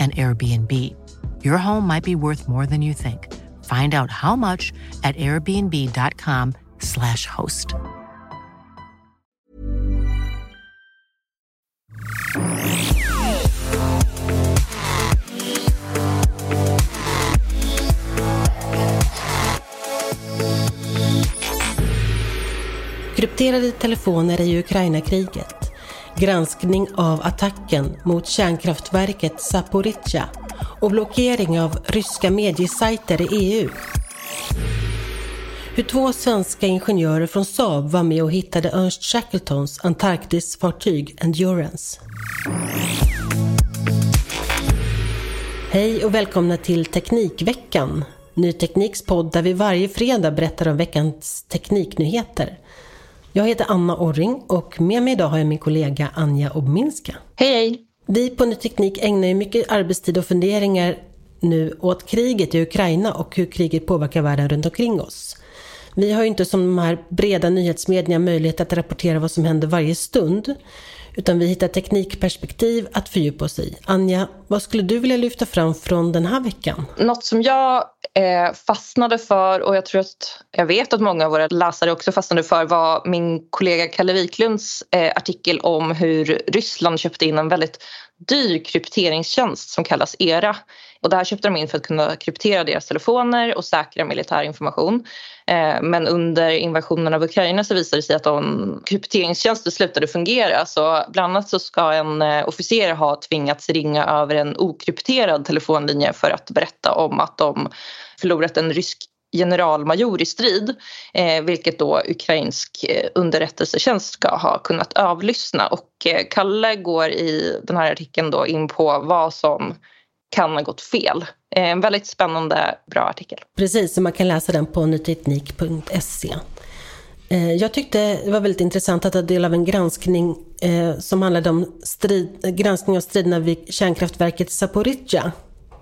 and Airbnb. Your home might be worth more than you think. Find out how much at airbnb.com/slash host. Krypterade telefoner i Ukraina-kriget. Granskning av attacken mot kärnkraftverket Zaporizjzja och blockering av ryska mediesajter i EU. Hur två svenska ingenjörer från Saab var med och hittade Ernst Shackletons Antarktisfartyg Endurance. Hej och välkomna till Teknikveckan. Ny Tekniks podd där vi varje fredag berättar om veckans tekniknyheter. Jag heter Anna Orring och med mig idag har jag min kollega Anja Obminska. Hej hej! Vi på Ny Teknik ägnar ju mycket arbetstid och funderingar nu åt kriget i Ukraina och hur kriget påverkar världen runt omkring oss. Vi har ju inte som de här breda nyhetsmedierna möjlighet att rapportera vad som händer varje stund. Utan vi hittar teknikperspektiv att fördjupa oss i. Anja, vad skulle du vilja lyfta fram från den här veckan? Något som jag eh, fastnade för och jag tror att jag vet att många av våra läsare också fastnade för var min kollega Kalle Wiklunds eh, artikel om hur Ryssland köpte in en väldigt dyr krypteringstjänst som kallas ERA. Och det här köpte de in för att kunna kryptera deras telefoner och säkra militär information. Eh, men under invasionen av Ukraina så visade det sig att de krypteringstjänster slutade fungera. Så bland annat så ska en eh, officer ha tvingats ringa över en okrypterad telefonlinje för att berätta om att de förlorat en rysk generalmajor i strid, eh, vilket då ukrainsk eh, underrättelsetjänst ska ha kunnat avlyssna. Och eh, Kalle går i den här artikeln då in på vad som kan ha gått fel. Eh, en väldigt spännande, bra artikel. Precis, så man kan läsa den på nyteknik.se. Eh, jag tyckte det var väldigt intressant att ta del av en granskning eh, som handlade om strid, granskning av striderna vid kärnkraftverket Zaporizjzja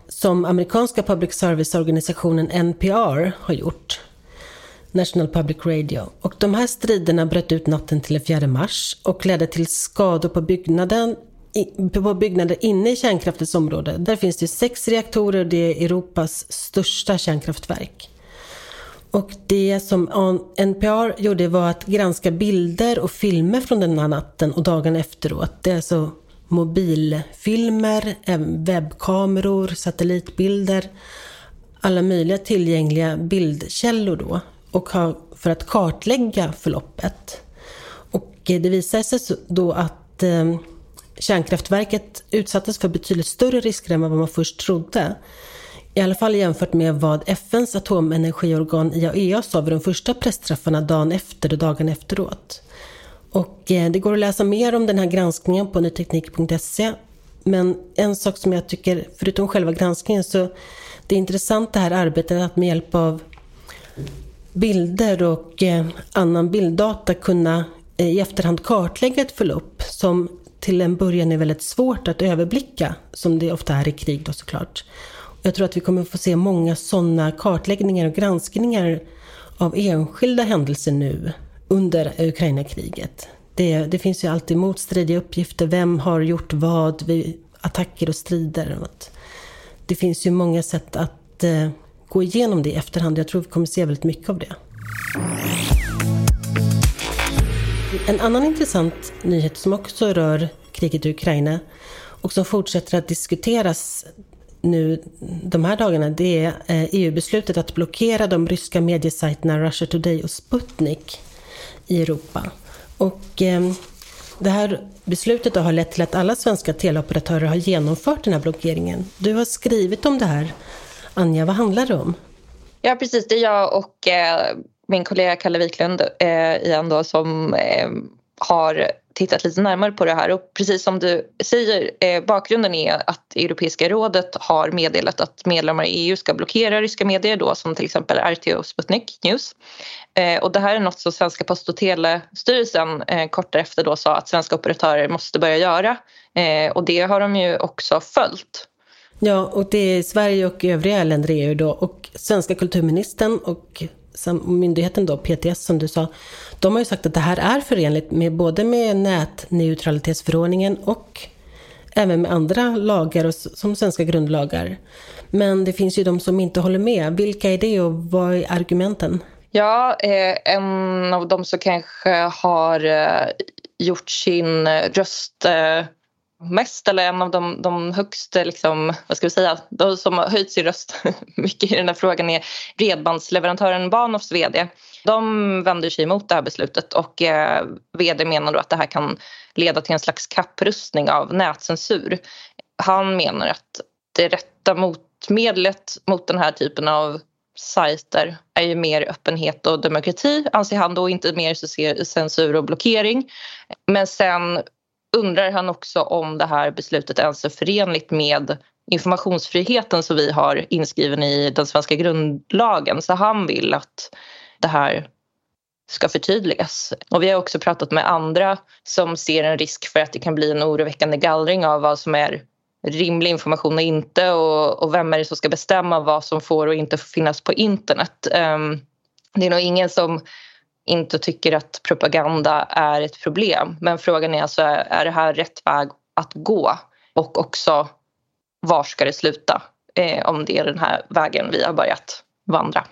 som amerikanska public service-organisationen NPR har gjort. National Public Radio. Och de här striderna bröt ut natten till den 4 mars och ledde till skador på byggnaden på byggnader inne i kärnkraftens område. Där finns det sex reaktorer och det är Europas största kärnkraftverk. Och det som NPR gjorde var att granska bilder och filmer från den här natten och dagen efteråt. Det är alltså mobilfilmer, eh, webbkameror, satellitbilder, alla möjliga tillgängliga bildkällor då och för att kartlägga förloppet. Och eh, det visade sig då att eh, kärnkraftverket utsattes för betydligt större risker än vad man först trodde. I alla fall jämfört med vad FNs atomenergiorgan IAEA sa vid de första pressträffarna dagen efter och dagen efteråt. Och eh, det går att läsa mer om den här granskningen på nyteknik.se. Men en sak som jag tycker, förutom själva granskningen, så det är intressant det här arbetet att med hjälp av bilder och eh, annan bilddata kunna eh, i efterhand kartlägga ett förlopp som till en början är väldigt svårt att överblicka, som det ofta är i krig då såklart. Jag tror att vi kommer få se många sådana kartläggningar och granskningar av enskilda händelser nu under Ukraina-kriget. Det, det, finns ju alltid motstridiga uppgifter. Vem har gjort vad vid attacker och strider? Det finns ju många sätt att eh, gå igenom det i efterhand. Jag tror vi kommer se väldigt mycket av det. En annan intressant nyhet som också rör kriget i Ukraina och som fortsätter att diskuteras nu de här dagarna, det är eh, e EU-beslutet att blockera de ryska mediesajterna Russia Today och Sputnik i Europa. Och eh, det här beslutet har lett till att alla svenska teleoperatörer har genomfört den här blockeringen. Du har skrivit om det här. Anja, vad handlar det om? Ja, precis. Det är jag och eh, min kollega Kalle Wiklund eh, igen då, som eh, har tittat lite närmare på det här och precis som du säger, eh, bakgrunden är att Europeiska rådet har meddelat att medlemmar i EU ska blockera ryska medier då som till exempel RT och Sputnik News. Eh, och det här är något som svenska Post och telestyrelsen eh, kort därefter då sa att svenska operatörer måste börja göra eh, och det har de ju också följt. Ja, och det är Sverige och övriga länder i EU då och svenska kulturministern och myndigheten då, PTS som du sa, de har ju sagt att det här är förenligt med både med nätneutralitetsförordningen och även med andra lagar och som svenska grundlagar. Men det finns ju de som inte håller med. Vilka är det och vad är argumenten? Ja, eh, en av dem som kanske har eh, gjort sin eh, röst eh, mest eller en av de, de högst, liksom, vad ska vi säga, de som har höjt sin röst mycket i den här frågan är bredbandsleverantören Bahnhofs vd. De vänder sig emot det här beslutet och eh, vd menar då att det här kan leda till en slags kapprustning av nätcensur. Han menar att det rätta motmedlet mot den här typen av sajter är ju mer öppenhet och demokrati, anser han då, inte mer censur och blockering. Men sen undrar han också om det här beslutet ens är förenligt med informationsfriheten som vi har inskriven i den svenska grundlagen. Så han vill att det här ska förtydligas. Och vi har också pratat med andra som ser en risk för att det kan bli en oroväckande gallring av vad som är rimlig information och inte och, och vem är det som ska bestämma vad som får och inte får finnas på internet. Um, det är nog ingen som inte tycker att propaganda är ett problem. Men frågan är alltså, är det här rätt väg att gå? Och också, var ska det sluta? Eh, om det är den här vägen vi har börjat vandra.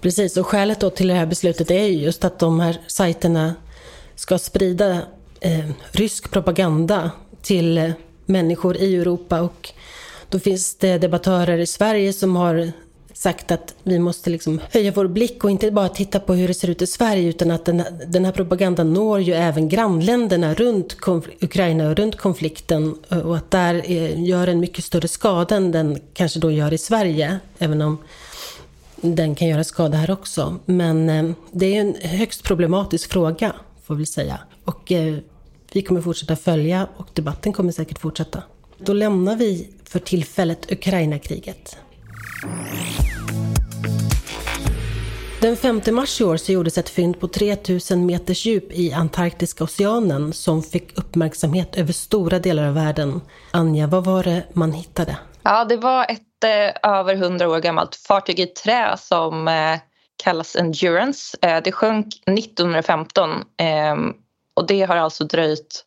Precis, och skälet då till det här beslutet är just att de här sajterna ska sprida eh, rysk propaganda till eh, människor i Europa och då finns det debattörer i Sverige som har sagt att vi måste liksom höja vår blick och inte bara titta på hur det ser ut i Sverige utan att den, den här propagandan når ju även grannländerna runt Ukraina och runt konflikten eh, och att där är, gör en mycket större skada än den kanske då gör i Sverige, även om den kan göra skada här också. Men eh, det är en högst problematisk fråga, får vi säga. Och eh, vi kommer fortsätta följa och debatten kommer säkert fortsätta. Då lämnar vi för tillfället Ukraina-kriget. Den 5 mars i år så gjordes ett fynd på 3000 meters djup i Antarktiska oceanen som fick uppmärksamhet över stora delar av världen. Anja, vad var det man hittade? Ja, det var ett eh, över 100 år gammalt fartyg i trä som eh, kallas Endurance. Eh, det sjönk 1915 ehm, och det har alltså dröjt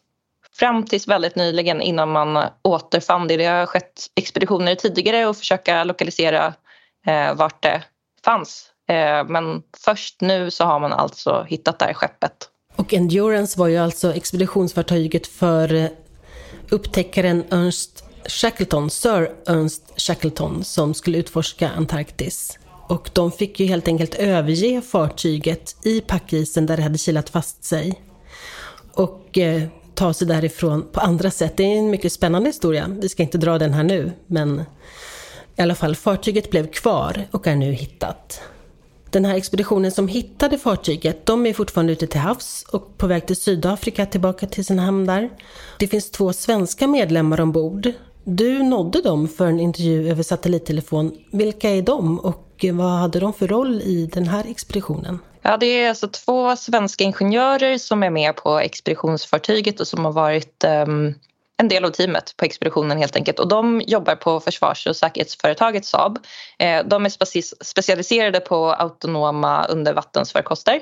fram tills väldigt nyligen innan man återfann det. Det har skett expeditioner tidigare och försöka lokalisera eh, vart det fanns. Eh, men först nu så har man alltså hittat det här skeppet. Och Endurance var ju alltså expeditionsfartyget för eh, upptäckaren Ernst Shackleton, Sir Ernst Shackleton, som skulle utforska Antarktis. Och de fick ju helt enkelt överge fartyget i packisen där det hade kilat fast sig. Och eh, ta sig därifrån på andra sätt. Det är en mycket spännande historia. Vi ska inte dra den här nu, men i alla fall, fartyget blev kvar och är nu hittat. Den här expeditionen som hittade fartyget, de är fortfarande ute till havs och på väg till Sydafrika tillbaka till sin hamn där. Det finns två svenska medlemmar ombord. Du nådde dem för en intervju över satellittelefon. Vilka är de och vad hade de för roll i den här expeditionen? Ja, det är alltså två svenska ingenjörer som är med på expeditionsfartyget och som har varit um, en del av teamet på expeditionen helt enkelt. Och de jobbar på försvars och säkerhetsföretaget Saab. Eh, de är specialiserade på autonoma undervattensfarkoster.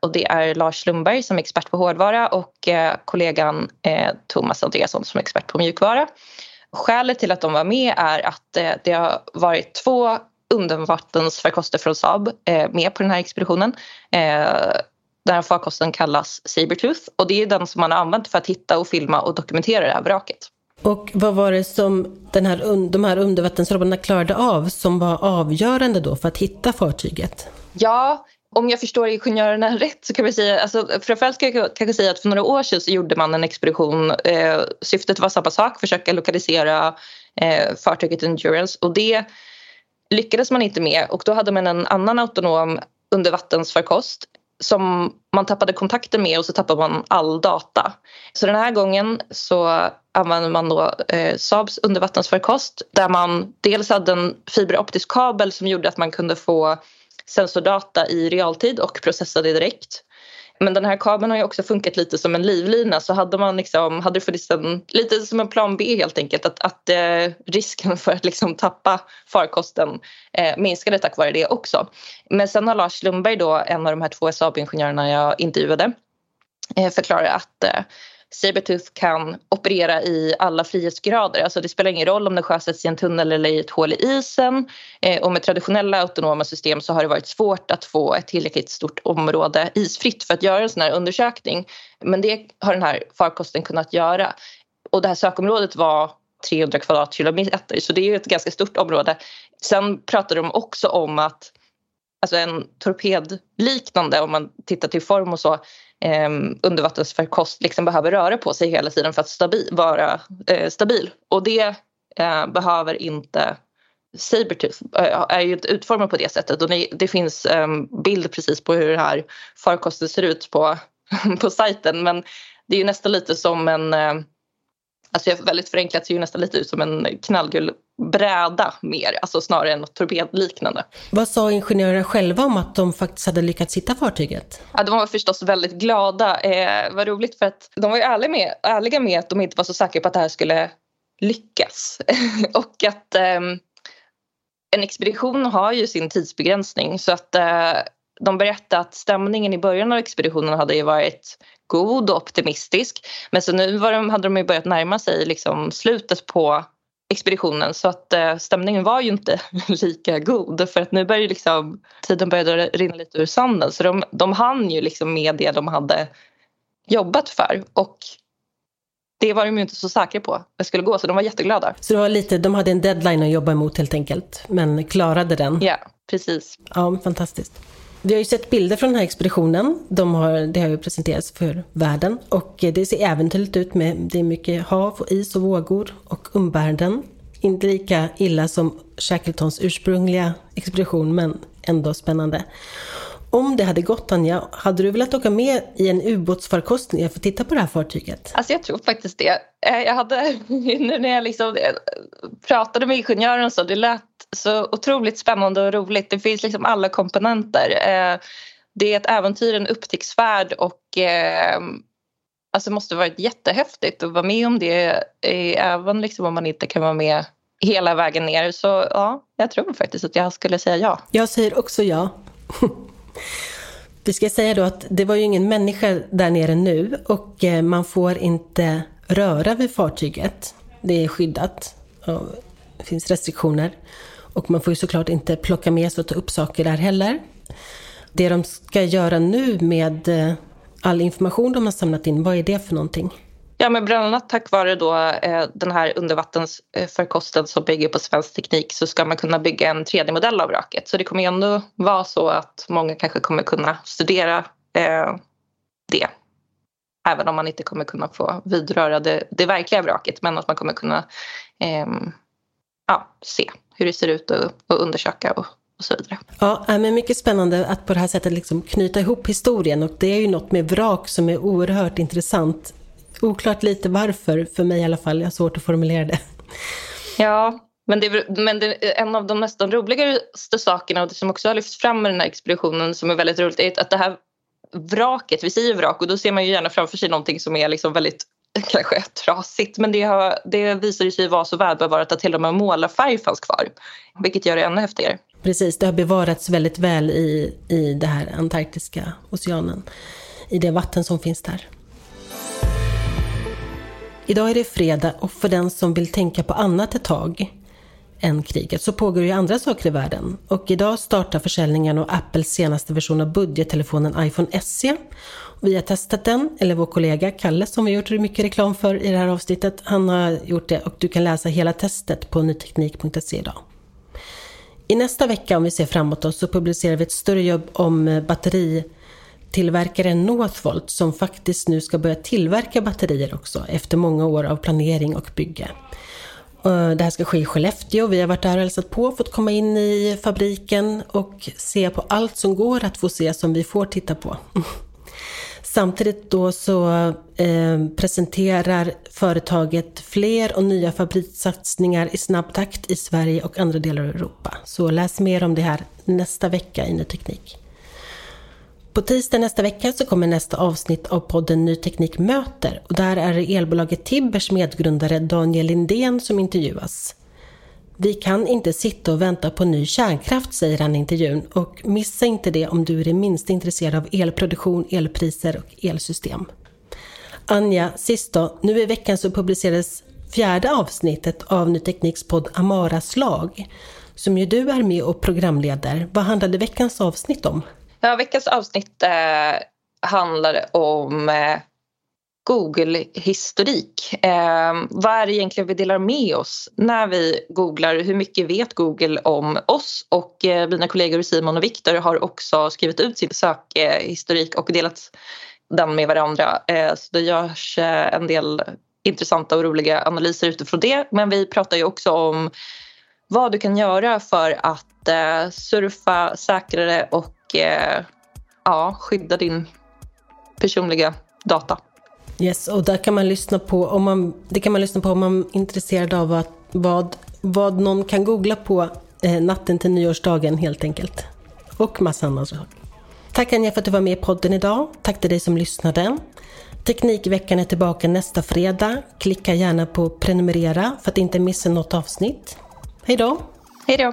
Och det är Lars Lundberg som är expert på hårdvara och eh, kollegan eh, Thomas Andreasson som är expert på mjukvara. Skälet till att de var med är att det har varit två undervattensfarkoster från Saab med på den här expeditionen. Den här farkosten kallas Sabertooth och det är den som man har använt för att hitta och filma och dokumentera det här vraket. Och vad var det som den här, de här undervattensrobotarna klarade av som var avgörande då för att hitta fartyget? Ja, om jag förstår ingenjörerna rätt så kan vi säga, alltså framförallt ska jag kanske säga att för några år sedan så gjorde man en expedition. Eh, syftet var samma sak, försöka lokalisera eh, fartyget Endurance och det lyckades man inte med och då hade man en annan autonom undervattensfarkost som man tappade kontakten med och så tappade man all data. Så den här gången så använde man då eh, Saabs undervattensfarkost där man dels hade en fiberoptisk kabel som gjorde att man kunde få sensordata i realtid och processa det direkt. Men den här kabeln har ju också funkat lite som en livlina så hade man liksom, hade det funnits en, lite som en plan B helt enkelt att, att eh, risken för att liksom tappa farkosten eh, minskade tack vare det också. Men sen har Lars Lundberg då, en av de här två Saab-ingenjörerna jag intervjuade, eh, förklarat att eh, Sabertooth kan operera i alla frihetsgrader. Alltså det spelar ingen roll om den sjösätts i en tunnel eller i ett hål i isen. Eh, och med traditionella autonoma system så har det varit svårt att få ett tillräckligt stort område isfritt för att göra en sån här undersökning. Men det har den här farkosten kunnat göra. Och det här sökområdet var 300 kvadratkilometer så det är ett ganska stort område. Sen pratar de också om att alltså en torpedliknande om man tittar till form och så eh, undervattensfarkost liksom behöver röra på sig hela tiden för att stabi vara eh, stabil. Och det eh, behöver inte Sabertooth eh, är ju inte utformad på det sättet och det, finns en bild precis på hur den här farkosten ser ut på, på sajten men det är ju nästan lite som en, ehm, alltså väldigt förenklat ser ju nästan lite ut som en knallgul bräda mer, alltså snarare än något torpedliknande. Vad sa ingenjörerna själva om att de faktiskt hade lyckats hitta fartyget? Ja, de var förstås väldigt glada. Eh, vad roligt för att de var ju ärliga med, ärliga med att de inte var så säkra på att det här skulle lyckas. och att eh, en expedition har ju sin tidsbegränsning så att eh, de berättade att stämningen i början av expeditionen hade ju varit god och optimistisk. Men så nu de, hade de ju börjat närma sig liksom slutet på expeditionen så att eh, stämningen var ju inte lika god för att nu började liksom, tiden började rinna lite ur sanden så de, de hann ju liksom med det de hade jobbat för och det var de ju inte så säkra på att det skulle gå så de var jätteglada. Så det var lite, de hade en deadline att jobba emot helt enkelt men klarade den? Ja, precis. Ja, fantastiskt. Vi har ju sett bilder från den här expeditionen. De har, det har ju presenterats för världen och eh, det ser äventyrligt ut med det är mycket hav, och is och vågor och umbärden. Inte lika illa som Shackletons ursprungliga expedition men ändå spännande. Om det hade gått Anja, hade du velat åka med i en ubåtsfarkost för att titta på det här fartyget? Alltså jag tror faktiskt det. Eh, jag hade, nu när jag liksom eh, pratade med ingenjören så, det lät så otroligt spännande och roligt. Det finns liksom alla komponenter. Eh, det är ett äventyr, en upptäcktsfärd och eh, alltså det måste varit jättehäftigt att vara med om det eh, även liksom om man inte kan vara med hela vägen ner. Så ja, jag tror faktiskt att jag skulle säga ja. Jag säger också ja. Vi ska säga då att det var ju ingen människa där nere nu och eh, man får inte röra vid fartyget. Det är skyddat. Det finns restriktioner. Och man får ju såklart inte plocka med sig och ta upp saker där heller. Det de ska göra nu med eh, all information de har samlat in, vad är det för någonting? Ja, men bland annat tack vare då, eh, den här undervattensfarkosten eh, som bygger på svensk teknik så ska man kunna bygga en 3D-modell av vraket. Så det kommer ändå vara så att många kanske kommer kunna studera eh, det. Även om man inte kommer kunna få vidröra det, det verkliga vraket men att man kommer kunna eh, ja, se hur det ser ut och, och undersöka och, och så vidare. Ja, men mycket spännande att på det här sättet liksom knyta ihop historien och det är ju något med vrak som är oerhört intressant Oklart lite varför, för mig i alla fall. Jag har svårt att formulera det. Ja, men, det, men det, en av de nästan roligaste sakerna och det som också har lyfts fram med den här expeditionen som är väldigt roligt är att det här vraket, vi säger vrak och då ser man ju gärna framför sig någonting som är liksom väldigt kanske trasigt men det, har, det visade sig vara så välbevarat att till och med målarfärg fanns kvar. Vilket gör det ännu häftigare. Precis, det har bevarats väldigt väl i, i det här antarktiska oceanen. I det vatten som finns där. Idag är det fredag och för den som vill tänka på annat ett tag än kriget så pågår ju andra saker i världen. Och idag startar försäljningen av Apples senaste version av budgettelefonen iPhone SE. Vi har testat den, eller vår kollega Kalle som vi har gjort mycket reklam för i det här avsnittet, han har gjort det och du kan läsa hela testet på nyteknik.se idag. I nästa vecka, om vi ser framåt då, så publicerar vi ett större jobb om eh, batteritillverkaren Northvolt som faktiskt nu ska börja tillverka batterier också efter många år av planering och bygge. Eh, det här ska ske i Skellefteå. Vi har varit där och hälsat på, fått komma in i fabriken och se på allt som går att få se som vi får titta på. Samtidigt då så eh, presenterar företaget fler och nya fabrikssatsningar i snabb takt i Sverige och andra delar av Europa. Så läs mer om det här nästa vecka i Ny Teknik. På tisdag nästa vecka så kommer nästa avsnitt av podden Ny Teknik möter och där är det elbolaget Tibbers medgrundare Daniel Lindén som intervjuas. Vi kan inte sitta och vänta på ny kärnkraft, säger han i intervjun och missa inte det om du är det minsta intresserad av elproduktion, elpriser och elsystem. Anja, sist då, nu i veckan så publicerades fjärde avsnittet av Ny Tekniks podd Amaras lag, som ju du är med och programleder. Vad handlade veckans avsnitt om? Ja, veckans avsnitt eh, handlar om eh, Google-historik. Eh, vad är det egentligen vi delar med oss när vi googlar? Hur mycket vet Google om oss? Och eh, mina kollegor Simon och Viktor har också skrivit ut sin sökhistorik och delat den med varandra. Eh, så det görs eh, en del intressanta och roliga analyser utifrån det. Men vi pratar ju också om vad du kan göra för att eh, surfa säkrare och eh, ja, skydda din personliga data. Yes, och där kan man lyssna på, om man, det kan man lyssna på om man är intresserad av att, vad vad någon kan googla på eh, natten till nyårsdagen helt enkelt. Och massa annat. Tack Anja för att du var med i podden idag. Tack till dig som lyssnade. Teknikveckan är tillbaka nästa fredag. Klicka gärna på prenumerera för att inte missa något avsnitt. Hej då! Hej då!